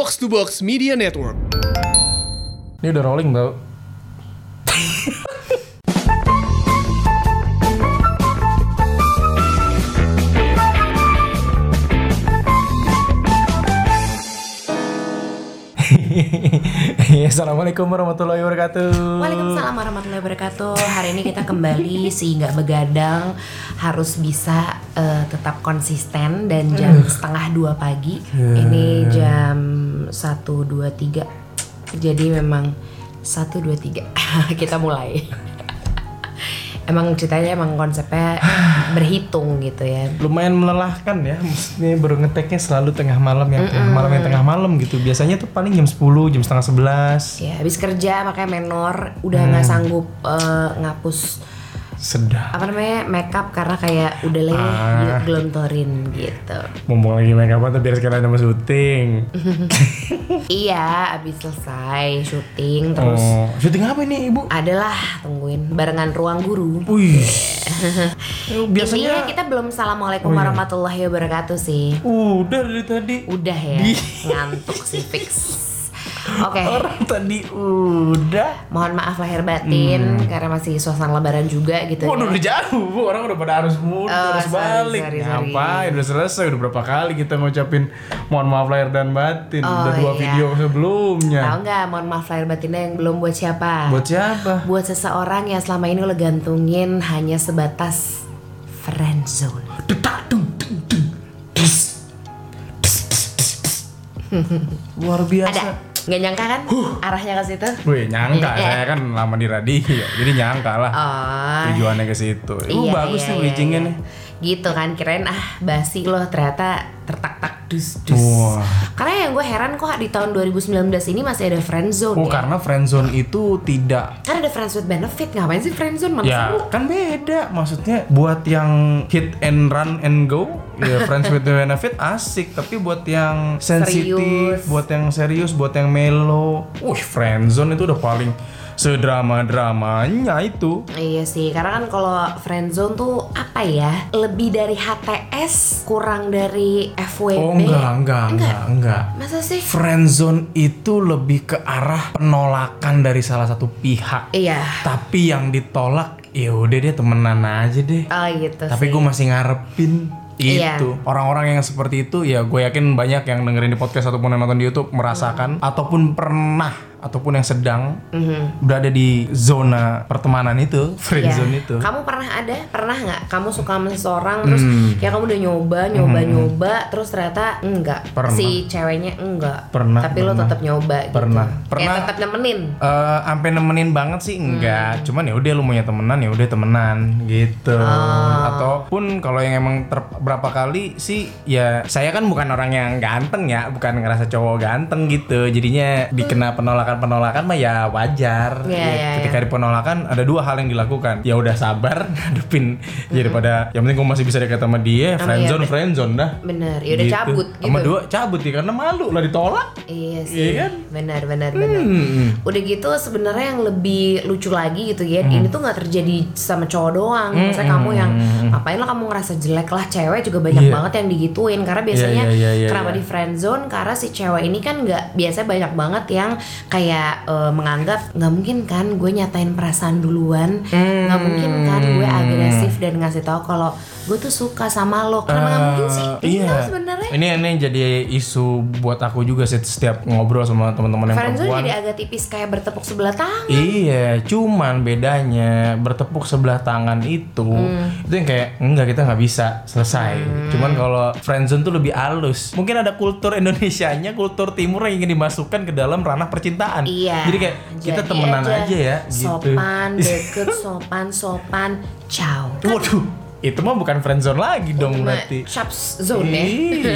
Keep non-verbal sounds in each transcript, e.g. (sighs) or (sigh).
Box to Box Media Network. Ini udah rolling tau. (laughs) Assalamualaikum warahmatullahi wabarakatuh. Waalaikumsalam warahmatullahi wabarakatuh. Hari ini kita kembali si nggak begadang harus bisa eh, tetap konsisten dan jam setengah dua pagi. Ini jam satu dua tiga. Jadi memang satu dua tiga (laughs) kita mulai. (laughs) Emang ceritanya emang konsepnya (sighs) berhitung gitu ya. Lumayan melelahkan ya. Maksudnya baru ngeteknya selalu tengah malam yang tengah malam yang tengah malam gitu. Biasanya tuh paling jam 10, jam setengah 11. Ya habis kerja makanya menor udah nggak sanggup eh, ngapus Sedap. apa namanya makeup karena kayak udah lah ya, yuk gelontorin gitu. Ngomong lagi make up tuh biar sekalian sama syuting. (laughs) Iya, abis selesai syuting terus Oh, syuting apa ini ibu? adalah tungguin barengan ruang guru. Wih. (laughs) Intinya Biasanya kita belum assalamualaikum warahmatullahi wabarakatuh sih. udah dari tadi. Udah ya, ngantuk sih fix. Oke, Orang tadi udah. mohon maaf lahir batin karena masih suasana lebaran juga gitu Waduh ya. udah jauh, Bu. orang udah pada harus mundur, Oh, harus sorry, balik. sorry, sorry. Ngapain? Udah selesai, udah berapa kali kita ngucapin mohon maaf lahir dan batin. udah Oh, dua iya. video sebelumnya. Tahu nggak, mohon maaf lahir batinnya yang belum buat siapa? Buat siapa? buat seseorang yang selama ini lo gantungin hanya sebatas friendzone. (laughs) Luar biasa. Ada? Nggak nyangka kan arahnya ke situ? Wih, nyangka saya kan lama di radio, jadi nyangka lah Oh, tujuannya ke situ. Uh, iya, bagus iya, nih iya, bridgingnya iya. nih. Gitu kan, kirain ah basi loh ternyata tertak-tak dus-dus. Wah. Karena yang gue heran kok di tahun 2019 ini masih ada friendzone Oh, ya. karena friendzone itu tidak Kan ada friends with benefit, ngapain sih friendzone? Mana Ya seru? kan beda Maksudnya buat yang hit and run and go Ya friends with the benefit asik Tapi buat yang sensitif. Buat yang serius Buat yang mellow Wih friendzone itu udah paling Sedrama-dramanya itu Iya sih, karena kan kalau friendzone tuh apa ya? Lebih dari HTS, kurang dari FWB. Oh enggak, enggak, enggak, enggak Masa sih? Friendzone itu lebih ke arah penolakan dari salah satu pihak Iya. Tapi yang ditolak ya udah deh temenan aja deh Oh gitu Tapi gue masih ngarepin Iya. itu orang-orang yang seperti itu ya gue yakin banyak yang dengerin di podcast ataupun yang nonton di YouTube merasakan ataupun pernah ataupun yang sedang berada di zona pertemanan itu friend Iya. zone itu Kamu pernah ada? Pernah nggak? Kamu suka sama seseorang terus Hmm. ya kamu udah nyoba, nyoba, nyoba, terus ternyata enggak. Pernah. Si ceweknya enggak. Pernah, Tapi lo pernah. tetap nyoba. Pernah. Gitu. Pernah. Kayak tetap nemenin. Eh, sampai nemenin banget sih enggak cuman ya udah lu maunya temenan ya udah temenan gitu ataupun kalau yang emang ter- berapa kali sih ya saya kan bukan orang yang ganteng ya bukan ngerasa cowok ganteng gitu jadinya dikena penolakan penolakan mah ya wajar Iya, Ya, iya, ketika di penolakan ada dua hal yang dilakukan ya udah sabar (laughs) ngadepin daripada yang penting gue masih bisa dekat sama dia friendzone friendzone dah Bener. Ya udah Gitu. cabut gitu. sama dua cabut ya karena malu lah ditolak Iya sih. Iya kan? Benar, benar, benar. Hmm. Udah gitu sebenarnya yang lebih lucu lagi gitu ya. Ini tuh nggak terjadi sama cowok doang. Misalnya kamu yang ngapain lah kamu ngerasa jelek lah cewek juga banyak Iya. banget yang digituin karena biasanya iya, iya, iya, kenapa iya. di friend zone karena si cewek ini kan nggak biasanya banyak banget yang kayak eh, menganggap nggak mungkin kan gue nyatain perasaan duluan. Nggak mungkin kan gue agresif dan ngasih tahu kalau gue tuh suka sama lo karena nggak mungkin sih iya. itu sebenarnya Ini ini jadi isu buat aku juga sih setiap ngobrol sama teman-teman yang friendzone perempuan. jadi agak tipis kayak bertepuk sebelah tangan Iya, cuman bedanya bertepuk sebelah tangan itu Hmm. itu yang kayak enggak kita nggak bisa selesai. Cuman kalau friendzone tuh lebih halus. Mungkin ada kultur Indonesianya, kultur timur yang ingin dimasukkan ke dalam ranah percintaan. Iya. Jadi kayak kita Jadi temenan aja, ya gitu. Sopan, (laughs) deket, sopan, sopan, ciao. Waduh, itu mah bukan friendzone lagi dong berarti. Chaps zone ya.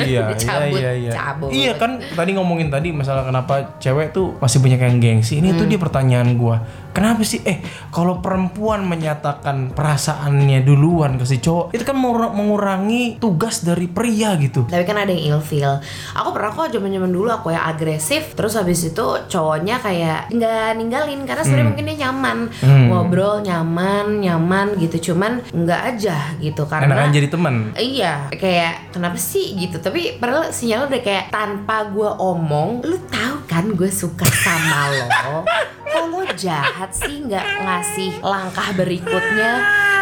Iya, Udah (laughs) cabut, iya, iya, iya. cabut. Iya kan tadi ngomongin tadi masalah kenapa cewek tuh masih banyak yang gengsi. Ini Hmm. tuh dia pertanyaan gua. Kenapa sih eh kalau perempuan menyatakan perasaannya duluan ke si cowok, itu kan mengur- mengurangi tugas dari pria gitu. Tapi kan ada yang ilfeel. Aku pernah kok zaman zaman dulu aku yang agresif, terus habis itu cowoknya kayak nggak ninggalin karena sebenarnya Hmm. mungkin dia nyaman ngobrol nyaman nyaman gitu, cuman nggak aja gitu karena Enakan jadi teman. Iya, kayak kenapa sih gitu. Tapi padahal sinyal udah kayak tanpa gue omong, lu tahu kan gue suka sama lo. (laughs) Kok lo jahat sih nggak ngasih langkah berikutnya?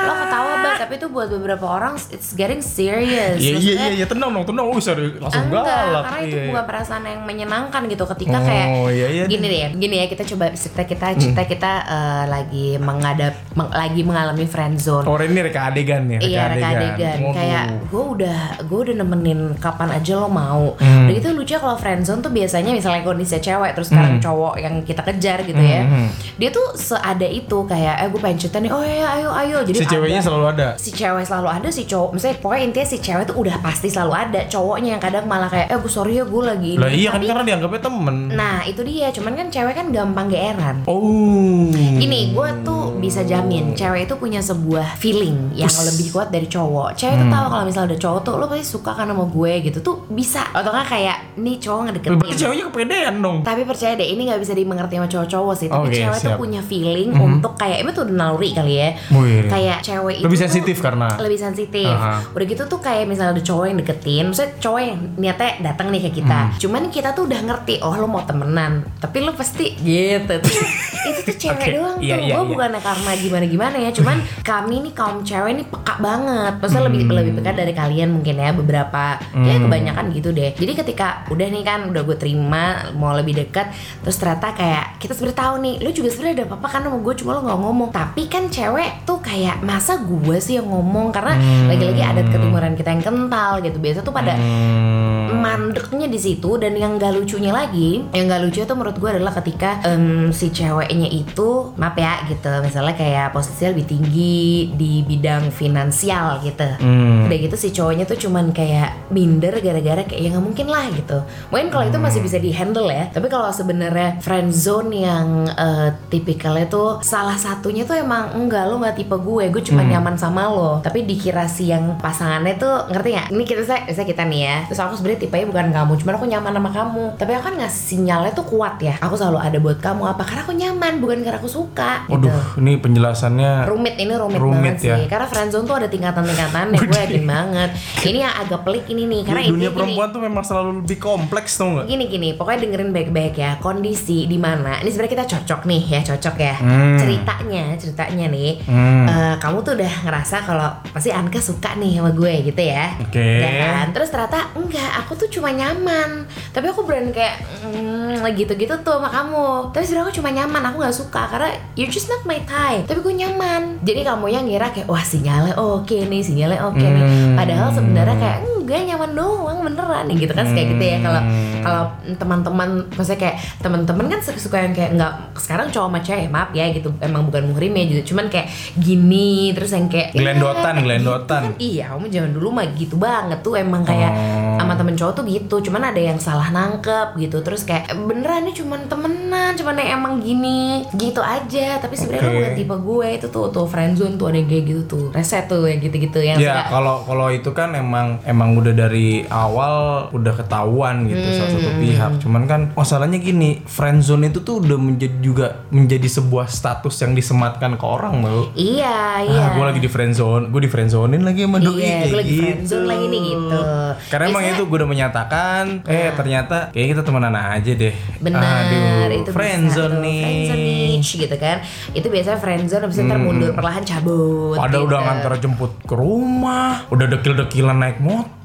Lo ketawa banget, tapi itu buat beberapa orang it's getting serious. Iya iya iya tenang dong tenang. Sorry langsung Enggak, galak. karena itu Iya, bukan perasaan yang menyenangkan gitu ketika Oh, kayak iya, iya. gini deh, gini ya kita coba cerita kita cerita kita eh, lagi menghadap meng- lagi mengalami friend zone. Oh ini reka adegan ya. Iya reka adegan Waduh. kayak gue udah gue udah nemenin kapan aja lo mau. Hmm. Udah gitu lucu kalau friendzone tuh biasanya misalnya kondisi cewek terus sekarang cowok yang kita kejar gitu ya. Hmm. Dia tuh seada itu kayak eh gue pengen cerita nih. Oh ya ayo ayo. Jadi Si ceweknya ada- selalu ada. si cewek selalu ada si cowok misalnya pokoknya intinya si cewek tuh udah pasti selalu ada cowoknya yang kadang malah kayak eh gue sorry ya gue lagi ini." Lah iya kan Tapi- karena dianggapnya temen. nah itu dia cuman kan cewek kan gampang geeran Oh. Gini, gue tuh bisa jamin cewek itu punya sebuah feeling yang lebih kuat dari cowok. Cewek tuh tahu kalau misalnya ada cowok tuh lo pasti suka kan sama gue gitu tuh bisa. Atau nggak kayak nih cowok Berarti ngedeketin. ceweknya kepedean dong. Tapi percaya deh ini nggak bisa dimengerti sama cowok-cowok sih. Tapi Oke, cewek tuh siap. punya feeling untuk kayak itu tuh naluri kali ya. Wih. Kayak cewek itu Lebih tuh sensitif karena. lebih sensitif. Aha. Udah gitu tuh kayak misalnya ada cowok yang deketin, maksudnya cowok yang niatnya datang nih ke kita. Hmm. Cuman kita tuh udah ngerti, oh lo mau temenan, tapi lo pasti gitu. (laughs) itu tuh cewek Oke, doang iya, tuh. iya, Gue iya. bukannya karena gimana gimana ya, cuman (laughs) kami nih kaum cewek nih peka banget. Maksudnya lebih Hmm. lebih peka dari kalian mungkin ya beberapa. Ya kebanyakan gitu deh. Jadi ketika udah nih kan udah gue terima mau lebih dekat, terus ternyata kayak kita sebenarnya tahu nih, lo juga sebenarnya ada apa-apa kan sama gue cuma lo nggak ngomong. Tapi kan cewek tuh kayak masa gue sih yang ngomong karena Hmm. lagi-lagi adat ketimuran kita yang kental gitu. Biasa tuh pada Hmm. mandeknya di situ dan yang gak lucunya lagi yang gak lucu itu menurut gue adalah ketika em, si ceweknya itu maaf ya gitu. Misalnya kayak posisinya lebih tinggi di bidang finansial gitu. Hmm. udah gitu si cowoknya tuh cuman kayak minder gara-gara kayak ya nggak mungkin lah gitu. Mungkin kalau itu masih bisa di handle ya. Tapi kalau sebenarnya friend zone yang eh, tipikalnya tuh salah satunya tuh emang enggak lo nggak tipe gue. Gue cuma nyaman sama lo. Tapi dikira si yang pasangannya tuh ngerti nggak? Ini kita saya saya kita nih ya. Terus aku sebenarnya tipenya bukan kamu cuman aku nyaman sama kamu. Tapi aku kan ngasih sinyalnya tuh kuat ya. Aku selalu ada buat kamu apa? Karena aku nyaman bukan karena aku suka gitu Waduh, ini penjelasannya rumit ini rumit, Rumit banget ya. sih karena friendzone tuh ada tingkatan-tingkatan ya gue yakin banget ini yang agak pelik ini nih karena dunia gini perempuan tuh memang selalu lebih kompleks tau nggak? gini gini pokoknya dengerin baik-baik ya kondisi di mana ini sebenarnya kita cocok nih ya cocok ya Hmm. ceritanya ceritanya nih Hmm. eh, kamu tuh udah ngerasa kalau pasti Anka suka nih sama gue gitu ya Oke. Ya kan? terus ternyata enggak aku tuh cuma nyaman tapi aku berani kayak mm, gitu-gitu tuh sama kamu tapi sebenarnya aku cuma nyaman aku nggak suka karena you're just not my type. Tapi gue nyaman. Jadi kamu yang ngira kayak wah sinyalnya oke nih sinyalnya oke nih. Hmm. padahal sebenarnya kayak enggak nyaman doang beneran. Nih gitu kan kayak gitu ya. Kalau Hmm. kalau teman-teman maksudnya kayak teman-teman kan suka yang kayak nggak sekarang cowok sama cewek maaf ya gitu. Emang bukan muhrim ya gitu. Cuman kayak gini terus yang kayak Gelendotan, "Ya, gelendotan." gitu kan. iya kamu zaman dulu mah gitu banget tuh. Emang kayak Oh. sama temen cowok tuh gitu. Cuman ada yang salah nangkep gitu. Terus kayak "Eh, beneran nih cuman temenan cuman yang emang gini. Gitu aja. Tapi sebenarnya lu bukan tipe gue. Itu tuh tuh friendzone tuh ada yang kayak gitu tuh. Reset tuh yang gitu-gitu yang Ya suka kalau kalau itu kan emang emang udah dari awal udah ketahuan gitu salah Hmm. satu pihak. Cuman kan masalahnya gini, friendzone itu tuh udah menjadi juga menjadi sebuah status yang disematkan ke orang loh. iya iya Ah, gue lagi di friendzone, gue di friendzonein lagi sama doi Iya, kayak lagi gitu. lagi nih gitu. Karena emang itu gue udah menyatakan, eh ternyata kayak kita temenan aja deh. Benar, Aduh, itu friendzone nih. friendzone gitu kan. Itu biasanya friendzone habis itu ntar mundur perlahan cabut. Padahal gitu. udah ngantar jemput ke rumah, udah dekil-dekilan naik motor.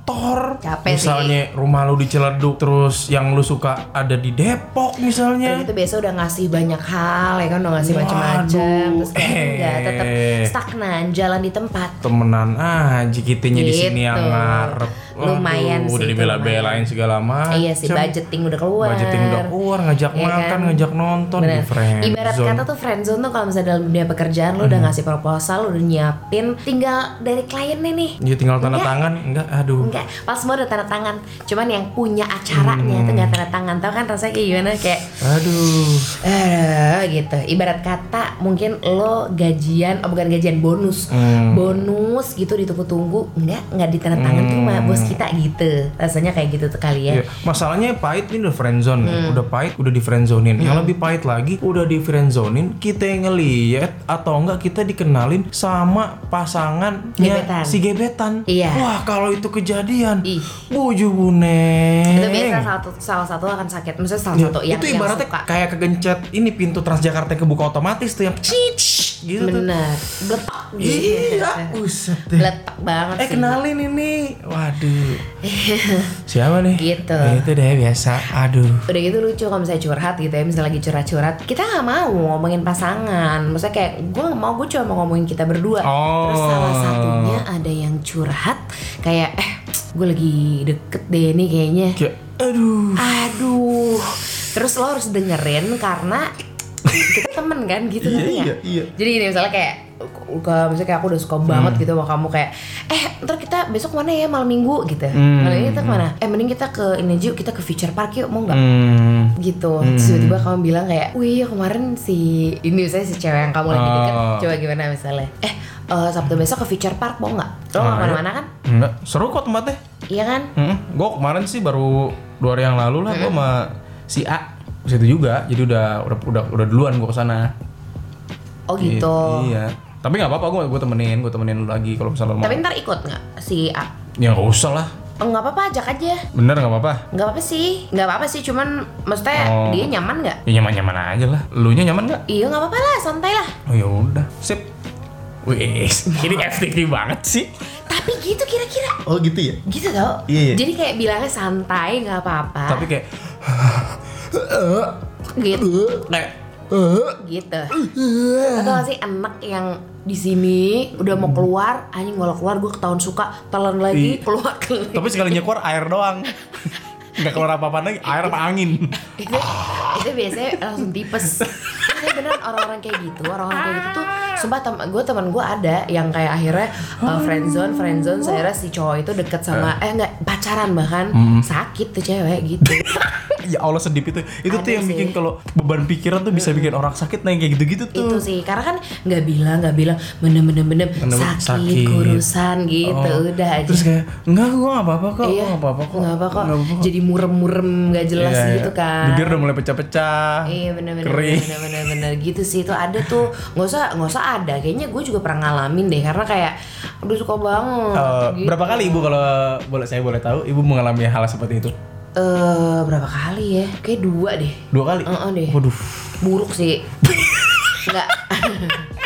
Capek sih. misalnya rumah lu di Ciledug, terus yang lu suka ada di Depok misalnya. itu biasa udah ngasih banyak hal ya kan udah ngasih macam-macam terus eh. enggak tetap stagnan jalan di tempat Temenan aja kitanya di sini Gitu. yang ngarep. Lumayan Waduh, sih Udah dibela-belain segala macam. iya sih budgeting udah keluar Budgeting udah keluar, ngajak Iya makan, kan? ngajak nonton Bener. di. Hmm. Ibarat kata tuh friendzone tuh kalau misalnya dalam dunia pekerjaan lu udah ngasih proposal, lu udah nyiapin, tinggal dari kliennya nih. Ya tinggal tanda Enggak. tangan, enggak, aduh. Enggak enggak pas semua udah tanda tangan cuman yang punya acaranya Hmm. tuh nggak tanda tangan tau kan rasanya kayak gimana kayak Aduh. eh gitu ibarat kata mungkin lo gajian oh bukan gajian bonus Hmm. bonus gitu ditunggu-tunggu enggak nggak ditandatangan tuh sama bos kita gitu rasanya kayak gitu tuh kali ya Iya, Masalahnya pahit ini udah friendzone. Hmm. Udah pahit udah di friendzonein. Yang lebih pahit lagi udah di friendzonein kita yang ngeliat atau enggak kita dikenalin sama pasangannya Gebetan. si gebetan. Iya. Wah, kalau itu kejadian. Ih. Buju buneng. itu biasa salah satu salah satu akan sakit maksudnya salah Iya, satu yang itu yang ibaratnya suka kayak kegencet ini pintu Transjakarta yang kebuka otomatis tuh yang cic gitu tuh. bener bletak gitu Iya, buset deh. bletak banget Eh sih kenalin ini. Waduh. (laughs) Siapa nih? Gitu. Ya, itu deh biasa. Aduh. udah gitu lucu kalau misalnya curhat gitu ya misalnya lagi curhat-curhat kita nggak mau ngomongin pasangan maksudnya kayak gue nggak mau gue cuma mau ngomongin kita berdua Oh. terus salah satunya ada yang curhat kayak eh gue lagi deket deh nih kayaknya Kayak aduh. aduh terus lo harus dengerin karena kita temen kan gitu Iya, iya, iya. jadi gini misalnya kayak ke misalnya kayak aku udah suka banget Hmm. gitu sama kamu kayak eh ntar kita besok mana ya malam minggu? gitu. Hmm, malam ini kita ke mana? Eh mending kita ke ini aja yuk kita ke future park yuk mau nggak? Hmm. gitu. Terus tiba-tiba kamu bilang kayak wih kemarin si ini saya si cewek yang kamu lagi deket Oh. coba gimana misalnya? Eh eh, sabtu besok ke future park mau nggak? Lo nggak Ah, ke mana-mana kan? Enggak, seru kok tempatnya. iya kan? Hmm. Gue kemarin sih baru dua hari yang lalu lah gue sama si A situ juga. Jadi udah udah udah, udah duluan gue ke sana. oh gitu Iya. Tapi nggak apa-apa gue gue temenin, gue temenin lu lagi kalau misalnya lu mau. tapi ntar ikut nggak si A Ya nggak usah lah. Oh, nggak apa-apa ajak aja Bener nggak apa-apa. nggak apa-apa sih nggak apa-apa sih cuman maksudnya Oh. dia nyaman nggak Ya nyaman-nyaman aja lah. Lu nya nyaman nggak? iya nggak apa-apa lah santai lah Oh ya udah. Sip. Wih, (laughs) ini FTV banget sih. tapi gitu kira-kira Oh gitu ya. gitu tau Iya, iya. jadi kayak bilangnya santai nggak apa-apa Tapi kayak gitu. Kayak gitu. Atau gak sih anak yang di sini udah mau keluar anjing kalau keluar gue ketahuan suka telan lagi Iya. keluar keluar tapi sekalinya keluar air doang. Nggak keluar apa-apa lagi, air apa angin. itu itu biasanya langsung tipes. Tapi beneran orang-orang kayak gitu orang-orang kayak gitu tuh sumpah tem gue teman gue ada yang kayak akhirnya uh, friendzone friendzone akhirnya si cowok itu deket sama eh. enggak pacaran bahkan sakit tuh cewek gitu ya Allah sedih itu. Itu tuh Ada yang sih. bikin kalau beban pikiran tuh bisa bikin orang sakit nah yang kayak gitu-gitu tuh. itu sih karena kan nggak bilang nggak bilang bener bener bener sakit, sakit. kurusan gitu Oh. udah aja Terus kayak enggak gua enggak apa-apa kok. iya nggak apa-apa kok. nggak apa kok Nggak apa-apa. jadi murem-murem nggak jelas Iya, gitu iya. kan Bibir udah mulai pecah-pecah. Iya bener-bener bener-bener bener gitu sih itu ada tuh nggak usah nggak usah ada kayaknya gue juga pernah ngalamin deh karena kayak udah suka banget Eh, gitu. berapa kali ibu kalau boleh saya boleh tahu ibu mengalami hal seperti itu? Eh berapa kali ya kayak dua deh Dua kali. Heeh deh. Waduh. buruk sih (laughs) nggak (laughs)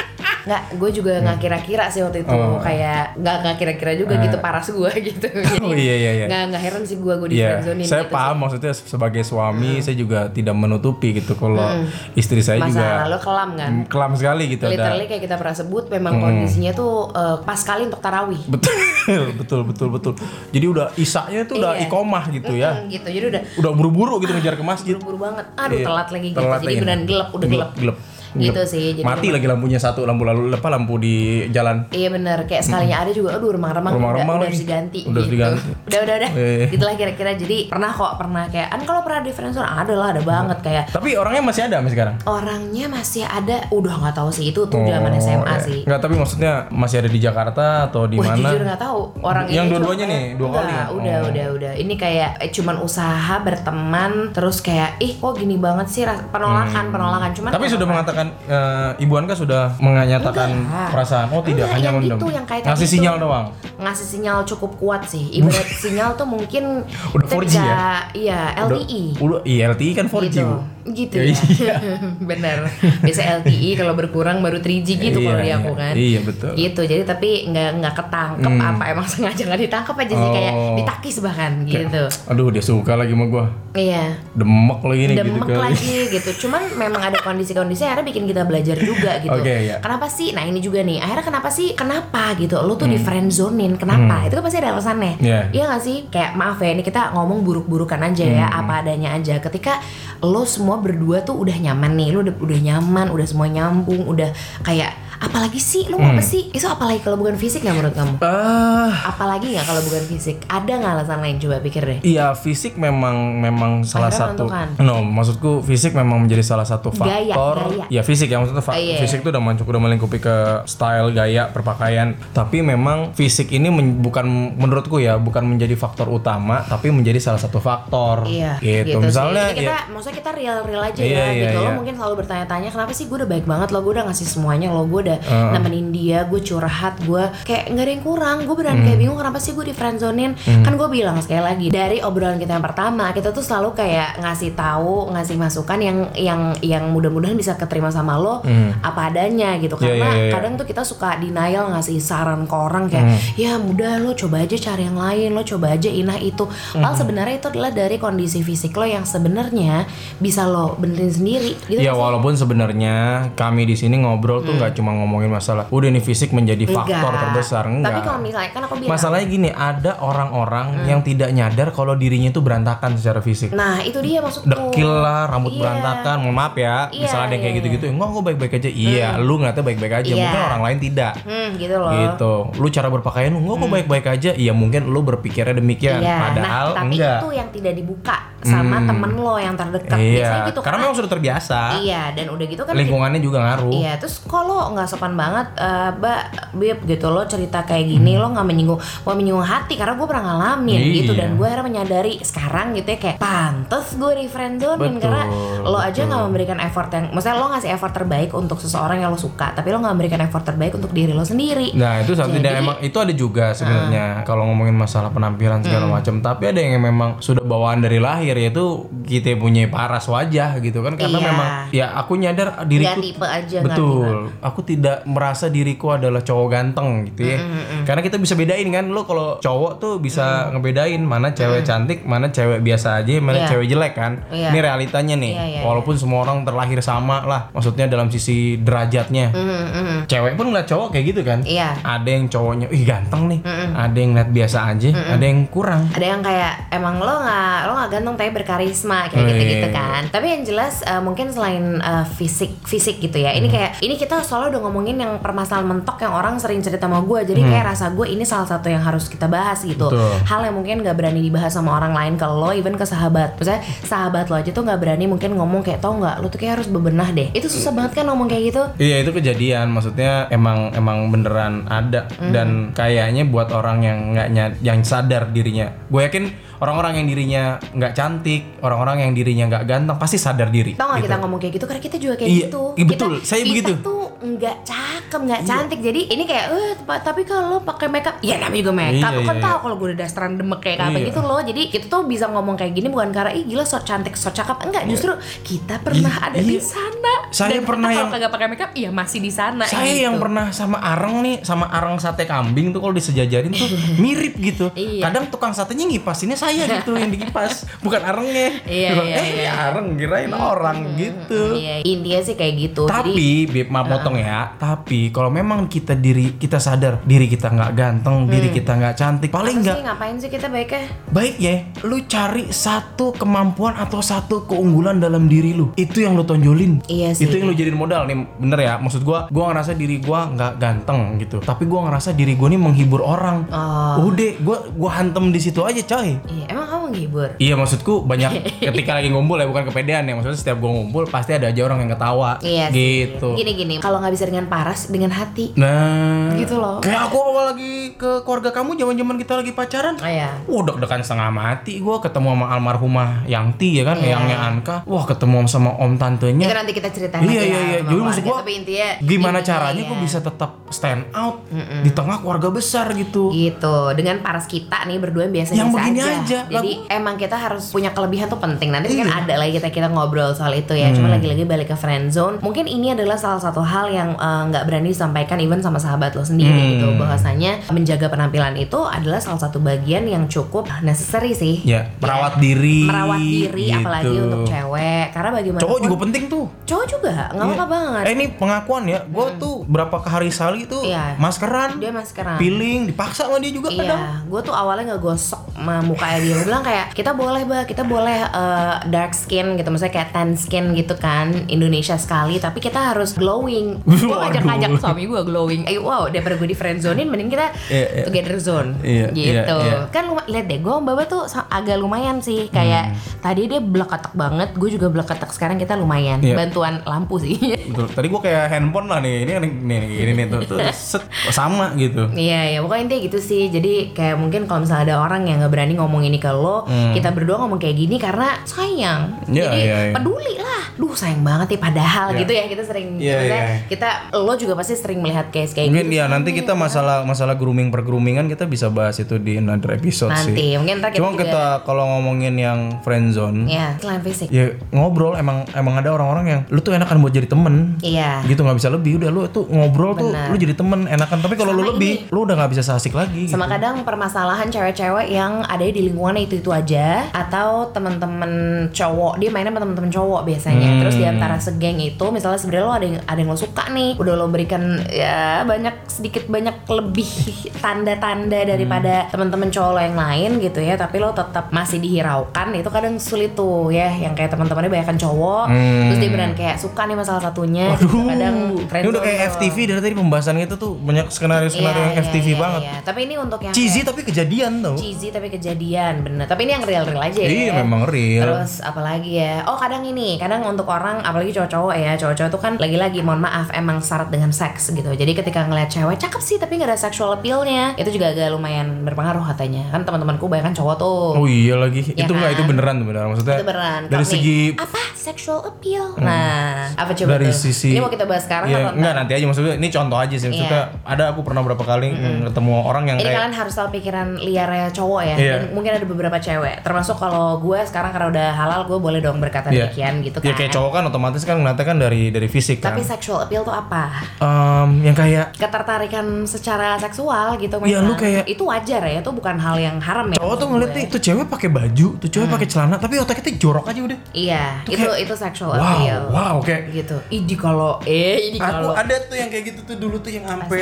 nggak gue juga nggak kira-kira sih waktu itu Oh. kayak nggak nggak kira-kira juga Eh. gitu paras gue (laughs) gitu (laughs) Oh iya iya iya. nggak nggak heran sih gue gue di Iya, friendzonein saya gitu Hmm. paham maksudnya sebagai suami saya juga tidak menutupi gitu kalau istri saya masa juga lalu kelam kan mm, kelam sekali gitu ada. literally kayak kita pernah sebut memang kondisinya tuh eh, pas kali untuk tarawih Betul, (laughs) betul, betul, betul. Jadi udah isaknya tuh udah Iya. ikomah gitu ya. Mm, gitu jadi udah Udah buru-buru gitu ngejar ke masjid. buru-buru banget aduh Iya, telat lagi gitu telat jadi beneran gelap udah gelap, gelap. Gitu sih, jadi Mati lagi lampunya satu, lampu lalu apa lampu di jalan. Iya bener, kayak sekalinya ada juga, aduh remang-remang udah, Remang-remang udah lagi. harus diganti Udah gitu. diganti. Udah, udah, udah. Eh. Itulah kira-kira. Jadi pernah kok, pernah kayak, an kalau pernah di friendzone ada lah, ada banget kayak Tapi orangnya masih ada sampai sekarang. orangnya masih ada, udah nggak tahu sih itu tuh zaman SMA iya. sih. Nggak, tapi maksudnya masih ada di Jakarta atau di Wah mana? jujur nggak tahu orang Yang dua-duanya nih, dua kali Enggak, ya? udah Oh. udah udah ini kayak eh, cuman usaha berteman terus kayak ih kok gini banget sih penolakan penolakan cuman Hmm. Tapi sudah apa? Mengatakan eh, Ibu Anka sudah menyatakan Enggak. perasaan. Oh tidak, Enggak, hanya yang mendem. itu, yang Ngasih tadi sinyal doang. ngasih sinyal cukup kuat sih ibarat (laughs) sinyal tuh mungkin Udah kita 4G bisa- ya? iya LTE Udah, iya LTE kan 4G. gitu Bu. Gitu Ya, ya (laughs) bener biasa LTE kalau berkurang baru 3G gitu Iya, kalau di iya. aku kan Iya, betul. gitu jadi tapi nggak nggak ketangkep Hmm. apa emang (laughs) sengaja nggak ditangkap aja sih kayak Oh. ditakis bahkan gitu Aduh dia suka lagi sama gua. iya Demek lagi nih gitu demek kali. lagi gitu cuman memang ada kondisi-kondisi akhirnya bikin kita belajar juga (laughs) gitu Oke, iya. kenapa sih nah ini juga nih akhirnya kenapa sih kenapa gitu lo tuh di Hmm. friendzonein kenapa itu kan pasti ada alasannya Iya. iya gak sih kayak maaf ya ini kita ngomong buruk-burukan aja ya Hmm. apa adanya aja ketika lo semua berdua tuh udah nyaman nih. Lo udah udah nyaman udah semua nyambung udah kayak apalagi sih lu mau apa sih itu apalagi kalau bukan fisik nggak menurut kamu Ah, apalagi nggak kalau bukan fisik ada nggak alasan lain coba pikir deh Iya fisik memang memang salah Akhirnya satu. menentukan. No, maksudku fisik memang menjadi salah satu faktor. Gaya, gaya. Ya fisik ya maksudnya fa- Oh, iya. fisik itu udah masuk udah melingkupi ke style, gaya, perpakaian. Tapi memang fisik ini men- bukan menurutku ya bukan menjadi faktor utama, tapi menjadi salah satu faktor. Iya, Gitu. sih. Misalnya kita, ya, maksudnya kita real-real aja Iya, ya, iya, gitu. Lo iya. mungkin selalu bertanya-tanya kenapa sih gue udah baik banget lo, gue udah ngasih semuanya lo, gue udah nemenin dia, gue curhat, gue kayak nggak ada yang kurang, gue beneran Hmm. kayak bingung kenapa sih gue di friendzonein. Kan gue bilang sekali lagi dari obrolan kita yang pertama, kita tuh selalu kayak ngasih tahu, ngasih masukan yang yang yang mudah-mudahan bisa keterima sama lo apa adanya gitu. Hmm. Iya, Karena iya, iya. kadang tuh kita suka denial ngasih saran ke orang kayak Hmm. ya mudah lo coba aja cari yang lain lo coba aja inah itu Hmm. Padahal sebenarnya itu adalah dari kondisi fisik lo yang sebenarnya bisa lo benerin sendiri gitu Ya walaupun sebenarnya kami di sini ngobrol tuh nggak cuma ngomongin masalah udah nih fisik menjadi faktor Hmm. Enggak. terbesar enggak. tapi kalau misalnya kan aku bilang. Masalahnya gini, ada orang-orang Hmm. yang tidak nyadar kalau dirinya itu berantakan secara fisik. nah itu dia maksudku. Dekil lah, rambut Iya. berantakan, mohon maaf ya, Iya, misalnya ada yang kayak iya, gitu-gitu, enggak gue baik-baik aja, iya, lu ngeliatnya baik-baik aja, Iya. mungkin orang lain tidak, hmm gitu loh. Gitu, lu cara berpakaian, enggak gue baik-baik aja, iya mungkin lu berpikirnya demikian, Iya, padahal nah tapi enggak, itu yang tidak dibuka sama temen lo yang terdekat. Iya, biasanya gitu karena memang sudah terbiasa, iya dan udah gitu kan lingkungannya juga ngaruh, Iya, terus kalau nggak sopan banget, eh, mbak, bib gitu. Lo cerita kayak gini, lo nggak menyinggung, mau menyinggung hati karena gue pernah ngalamin Hmm. Iya. gitu. Dan gue akhirnya menyadari sekarang gitu ya kayak pantes gue di karena lo aja nggak memberikan effort yang, maksudnya lo ngasih effort terbaik untuk seseorang yang lo suka, tapi lo nggak memberikan effort terbaik untuk diri lo sendiri. Nah itu satu Jadi- dan emang itu ada juga sebenarnya kalau ngomongin masalah penampilan segala macam. Tapi ada yang memang sudah bawaan dari lahir yaitu kita punya paras wajah gitu kan karena Iya. memang ya aku nyadar diriku tipe aja betul. Aku tidak merasa diriku adalah cowok ganteng gitu ya. Karena kita bisa bedain kan lo kalau cowok tuh bisa ngebedain mana cewek cantik, mana cewek biasa aja, mana Iya. cewek jelek kan. Iya. Ini realitanya nih. Iya, iya, Walaupun semua orang terlahir sama lah, maksudnya dalam sisi derajatnya. Hmm, hmm. Cewek pun ngeliat cowok kayak gitu kan Iya. ada yang cowoknya ih ganteng nih ada yang lihat biasa aja ada yang kurang ada yang kayak emang lo nggak lo nggak ganteng tapi berkarisma kayak gitu gitu kan. Tapi yang jelas eh, mungkin selain eh, fisik fisik gitu ya. Hmm. ini kayak ini kita soalnya udah ngomongin yang permasalahan mentok yang orang sering cerita sama gue jadi kayak rasa gue ini salah satu yang harus kita bahas gitu. Hmm. Betul. hal yang mungkin nggak berani dibahas sama orang lain kalau lo even ke sahabat. Misalnya sahabat lo aja tuh nggak berani mungkin ngomong kayak tau nggak lo tuh kayak harus bebenah deh. Itu susah banget kan ngomong kayak gitu. Iya itu kejadian, maksudnya emang emang beneran ada. Hmm. dan kayaknya buat orang yang nggak yang sadar dirinya, gue yakin orang-orang yang dirinya nggak cantik, orang-orang yang dirinya nggak ganteng pasti sadar diri. Tau gak gitu. kita ngomong kayak gitu karena kita juga kayak Iya, gitu. iya, betul. Kita, Saya kita begitu. Iya. tuh nggak cakep, nggak cantik. Jadi ini kayak, eh tapi kalau pakai makeup, ya namanya juga makeup. Iya, kan iya, tahu kalau gue udah dasteran demek kayak apa Iya. gitu loh. Jadi kita tuh bisa ngomong kayak gini bukan karena ih gila so cantik, so cakep. Enggak, justru kita pernah Iya, ada di iya. sana. Saya Dan pernah kita yang- kagak pakai makeup, iya masih di sana. Saya gitu. yang pernah sama areng nih, sama areng sate kambing tuh kalau disejajarin tuh (laughs) mirip gitu. Iya. Kadang tukang satenya ngipasinnya saya gitu yang dikipas, (laughs) bukan arengnya. Iya, Bilang, (laughs) iya, eh iya. areng kirain orang gitu. Iya, intinya sih kayak gitu. Jadi Tapi, Bib, maaf potong ya. Tapi kalau memang kita diri kita sadar diri kita nggak ganteng, diri kita nggak cantik, paling nggak ngapain sih kita baiknya? baik ya. Lu cari satu kemampuan atau satu keunggulan dalam diri lu. Itu yang lu tonjolin. Iya sih. Itu yang lu jadiin modal nih. Bener ya. Maksud gua, gua ngerasa diri gua nggak ganteng gitu. Tapi gua ngerasa diri gua nih menghibur orang. Oh. Udah, gua gua hantem di situ aja, coy. Iya, emang kamu menghibur? Iya maksudku banyak (laughs) ketika lagi ngumpul ya bukan kepedean ya maksudnya setiap gua ngumpul pasti ada aja orang yang ketawa Iya sih. gitu. Gini gini, kalau nggak bisa dengan paras, dengan hati. Nah, Gitu loh. Kayak aku awal lagi ke keluarga kamu zaman-zaman kita lagi pacaran. Oh ya. Wah, deg-degan setengah mati gua ketemu sama almarhumah Yangti ya kan, Iya. Eyangnya Anka. Wah, ketemu sama om Itu tantenya. nanti kita ceritain Iya, iya, ya iya. Jadi maksud intinya Gimana intinya caranya ya. gua bisa tetap stand out di tengah keluarga besar gitu. gitu dengan paras kita nih berdua yang biasa Yang begini aja. aja. Jadi emang kita harus punya kelebihan tuh penting. Nanti Iya. Hmm. ada lagi kita kita ngobrol soal itu ya. Cuma lagi-lagi balik ke friend zone. Mungkin ini adalah salah satu hal yang eh, nggak berani disampaikan even sama sahabat lo sendiri Hmm. gitu. Bahwasanya menjaga penampilan itu adalah salah satu bagian yang cukup necessary sih. Ya, merawat diri. Merawat diri gitu. apalagi untuk cewek. Karena bagaimana Cowok juga penting tuh. Cowok juga nggak apa-apa banget. Eh ini pengakuan ya, gue tuh berapa ke hari sekali tuh Iya. maskeran, Dia maskeran. peeling, dipaksa sama dia juga kadang. Iya, gue tuh awalnya nggak gosok mukanya dia Gue bilang kayak kita boleh bah kita boleh uh, dark skin gitu misalnya kayak tan skin gitu kan Indonesia sekali tapi kita harus glowing (laughs) gue ngajak ngajak suami gue glowing eh wow daripada gue di friend zonein mending kita Iya, iya. together zone Iya, gitu iya, iya. kan lihat deh gue mbak tuh agak lumayan sih kayak tadi dia belakatak banget gue juga belakatak sekarang kita lumayan Hmm. Iya. bantuan lampu sih (laughs) Betul. Tadi gua kayak handphone lah nih. Ini nih nih gini nih tuh, tuh set sama gitu. Iya, ya pokoknya intinya gitu sih. Jadi kayak mungkin kalau misalnya ada orang yang nggak berani ngomong ini ke lo, kita berdua ngomong kayak gini karena sayang. Iya, Jadi iya, iya. peduli lah. Duh sayang banget nih padahal Iya. gitu ya kita sering. Iya, maksudnya iya. Kita lo juga pasti sering melihat case kayak Mungkin gitu. ya nanti kita masalah masalah grooming per groomingan kita bisa bahas itu di another episode sih. Nanti mungkin ntar kita Cuma juga. kita kalau ngomongin yang friend zone, Ya, selain fisik. ya ngobrol emang emang ada orang-orang yang lu tuh enakan buat jadi temen. Iya. Gitu nggak bisa lebih udah lu tuh ngobrol tuh Benar. lu jadi temen enakan tapi kalau lu lebih lu udah nggak bisa seasik lagi. Sama gitu. kadang permasalahan cewek-cewek yang ada di lingkungannya itu itu aja atau teman-teman cowok dia mainnya sama teman-teman cowok biasanya. Hmm. Terus di antara segeng itu misalnya sebenarnya lo ada yang ada yang lo suka nih, udah lo berikan ya banyak sedikit banyak lebih tanda-tanda daripada Hmm. teman-teman cowok lo yang lain gitu ya, tapi lo tetap masih dihiraukan itu kadang sulit tuh ya yang kayak teman-temannya banyak cowok Hmm. terus dia beneran kayak suka nih sama salah satunya gitu. Aduh, kadang ini udah kayak. FTV dari tadi pembahasan itu tuh banyak skenario-skenario Iya, yang iya, FTV iya, banget. iya. Tapi ini untuk yang Cheesy kayak- tapi kejadian tau. cheesy tapi kejadian bener tapi ini yang real real aja Iya, ya memang real. terus apalagi ya? Oh kadang ini kadang untuk orang apalagi cowok-cowok ya cowok-cowok tuh kan lagi-lagi mohon maaf emang syarat dengan seks gitu. Jadi ketika ngeliat cewek cakep sih tapi nggak ada sexual appealnya. Itu juga agak lumayan berpengaruh katanya. Kan teman-temanku banyak kan cowok tuh. Oh iya lagi. Ya itu enggak kan? itu beneran tuh beneran maksudnya. itu beneran. Dari nih, segi apa? Sexual appeal? Nah apa coba dari tuh? sisi ini mau kita bahas sekarang Iya, atau enggak? nanti aja. Maksudnya ini contoh aja sih. Maksudnya ada aku pernah berapa kali ketemu orang yang Ini kayak kalian harus tahu pikiran liarnya cowok ya. Iya. Dan mungkin ada beberapa cewek. Termasuk kalau gue sekarang karena udah halal, gue boleh dong berkata Iya. demikian gitu kan. ya kayak cowok kan otomatis kan ngeliatnya kan dari dari fisik kan Tapi sexual appeal tuh apa? Em, yang kayak Ketertarikan secara seksual gitu Iya, lu kayak- itu wajar ya, itu bukan hal yang haram ya. cowok tuh ngeliat nih tuh cewek pakai baju tuh cewek pakai celana tapi otaknya tuh jorok aja udah Iya, Tuh itu kayak, itu sexual wow appeal. wow kayak Gitu. Idi kalau eh ini aku kalau ada tuh yang kayak gitu tuh dulu tuh yang sampai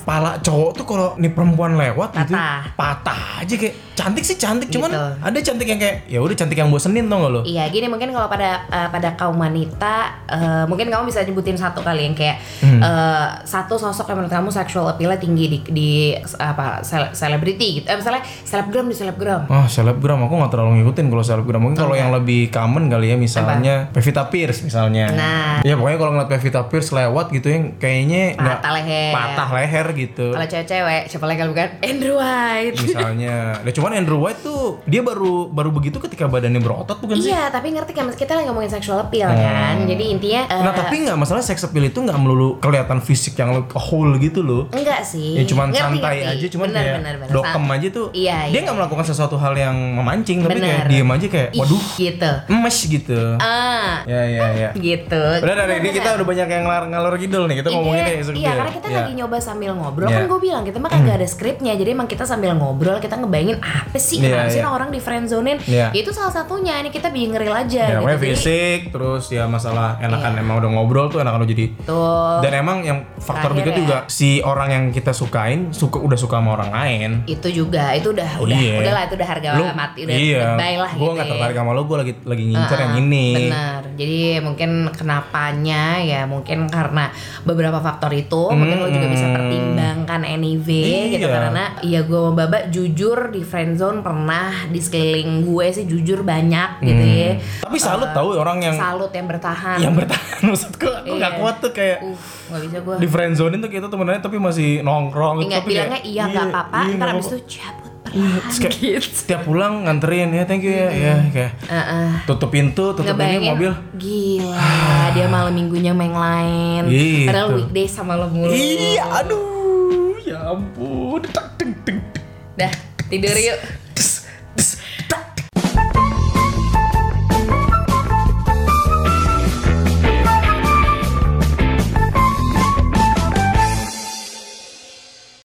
pala cowok tuh kalau nih perempuan lewat gitu Patah. patah aja kayak cantik sih cantik cuman Gitu. ada cantik yang kayak ya udah cantik yang bosenin tau gak lo Iya, gini mungkin kalau pada eh, pada kaum wanita, eh, mungkin kamu bisa nyebutin satu kali yang kayak Hmm. eh, satu sosok yang menurut kamu sexual appeal tinggi di, di apa sel- selebriti gitu. Eh, misalnya selebgram di selebgram. Oh selebgram aku nggak terlalu ngikutin kalau selebgram mungkin kalau yang lebih common kali ya misalnya Pevita Pierce misalnya. Nah. Ya pokoknya kalau ngeliat Pevita Pierce lewat gitu yang kayaknya Patah leher. patah leher gitu. Kalau cewek-cewek, siapa lagi kalau bukan Andrew White. misalnya. Nah (laughs) cuman Andrew White tuh dia baru baru begitu ketika badannya berotot bukan sih? Iya, tapi ngerti kan kita lagi ngomongin sexual appeal kan. Jadi intinya eh, Nah tapi nggak masalah sex appeal itu nggak melulu kelihatan fisik yang whole gitu loh. enggak sih. Ya cuman Ngerti, santai ngerti. aja cuman bener, kayak bener, bener. dokem aja tuh. Iya, Dia iya. nggak melakukan sesuatu hal yang memancing tapi Bener. kayak diem aja kayak Ih, waduh gitu. emes gitu. Ah, Ya ya ya. (laughs) gitu. Udah dari ini Bener. kita udah banyak yang ngalor, ngalor kidul nih. Kita ngomongin Iya, kayak seperti Iya, karena kita ya. lagi nyoba sambil ngobrol Iya. kan gue bilang kita mah kagak ada skripnya. Jadi emang kita sambil ngobrol kita ngebayangin apa sih Iya, kenapa sih iya. orang di friendzonein. Iya. Ya, itu salah satunya. Ini kita bikin ngeril aja Ya, gitu. Jadi, fisik, terus ya masalah enakan Iya. emang udah ngobrol tuh enakan udah jadi. Tuh. Dan emang yang faktor Terakhir berikut ya. juga si orang yang kita sukain suka udah suka sama orang lain. itu juga itu udah udah Iya. udah lah itu udah harga Lu, mati udah iya, bye lah gue gitu nggak ya. tertarik sama lo, gue lagi lagi ngincer yang Ah, ini. Benar. Jadi mungkin kenapanya ya mungkin karena beberapa faktor itu mungkin lo juga bisa pertimbangkan anyway gitu Iya. karena ya gue Baba jujur di friendzone pernah di sekeliling gue sih jujur banyak gitu ya. Tapi salut tahu orang yang Salut yang bertahan. yang bertahan (laughs) maksudku aku Iya. kuat tuh kayak Uh, nggak bisa gue. di friendzone tuh kita temenannya tapi masih nongkrong gitu, Ingat tapi bilangnya kayak, iya nggak apa-apa, iya, ntar abis itu cabut Terus kayak gitu. setiap pulang nganterin ya thank you ya ya kayak Heeh. tutup pintu tutup Ngebayangin mobil Gila Dia malam minggunya main lain Gitu. Padahal weekday sama lo mulu iya aduh ya ampun tak deng deng deng. Dah tidur yuk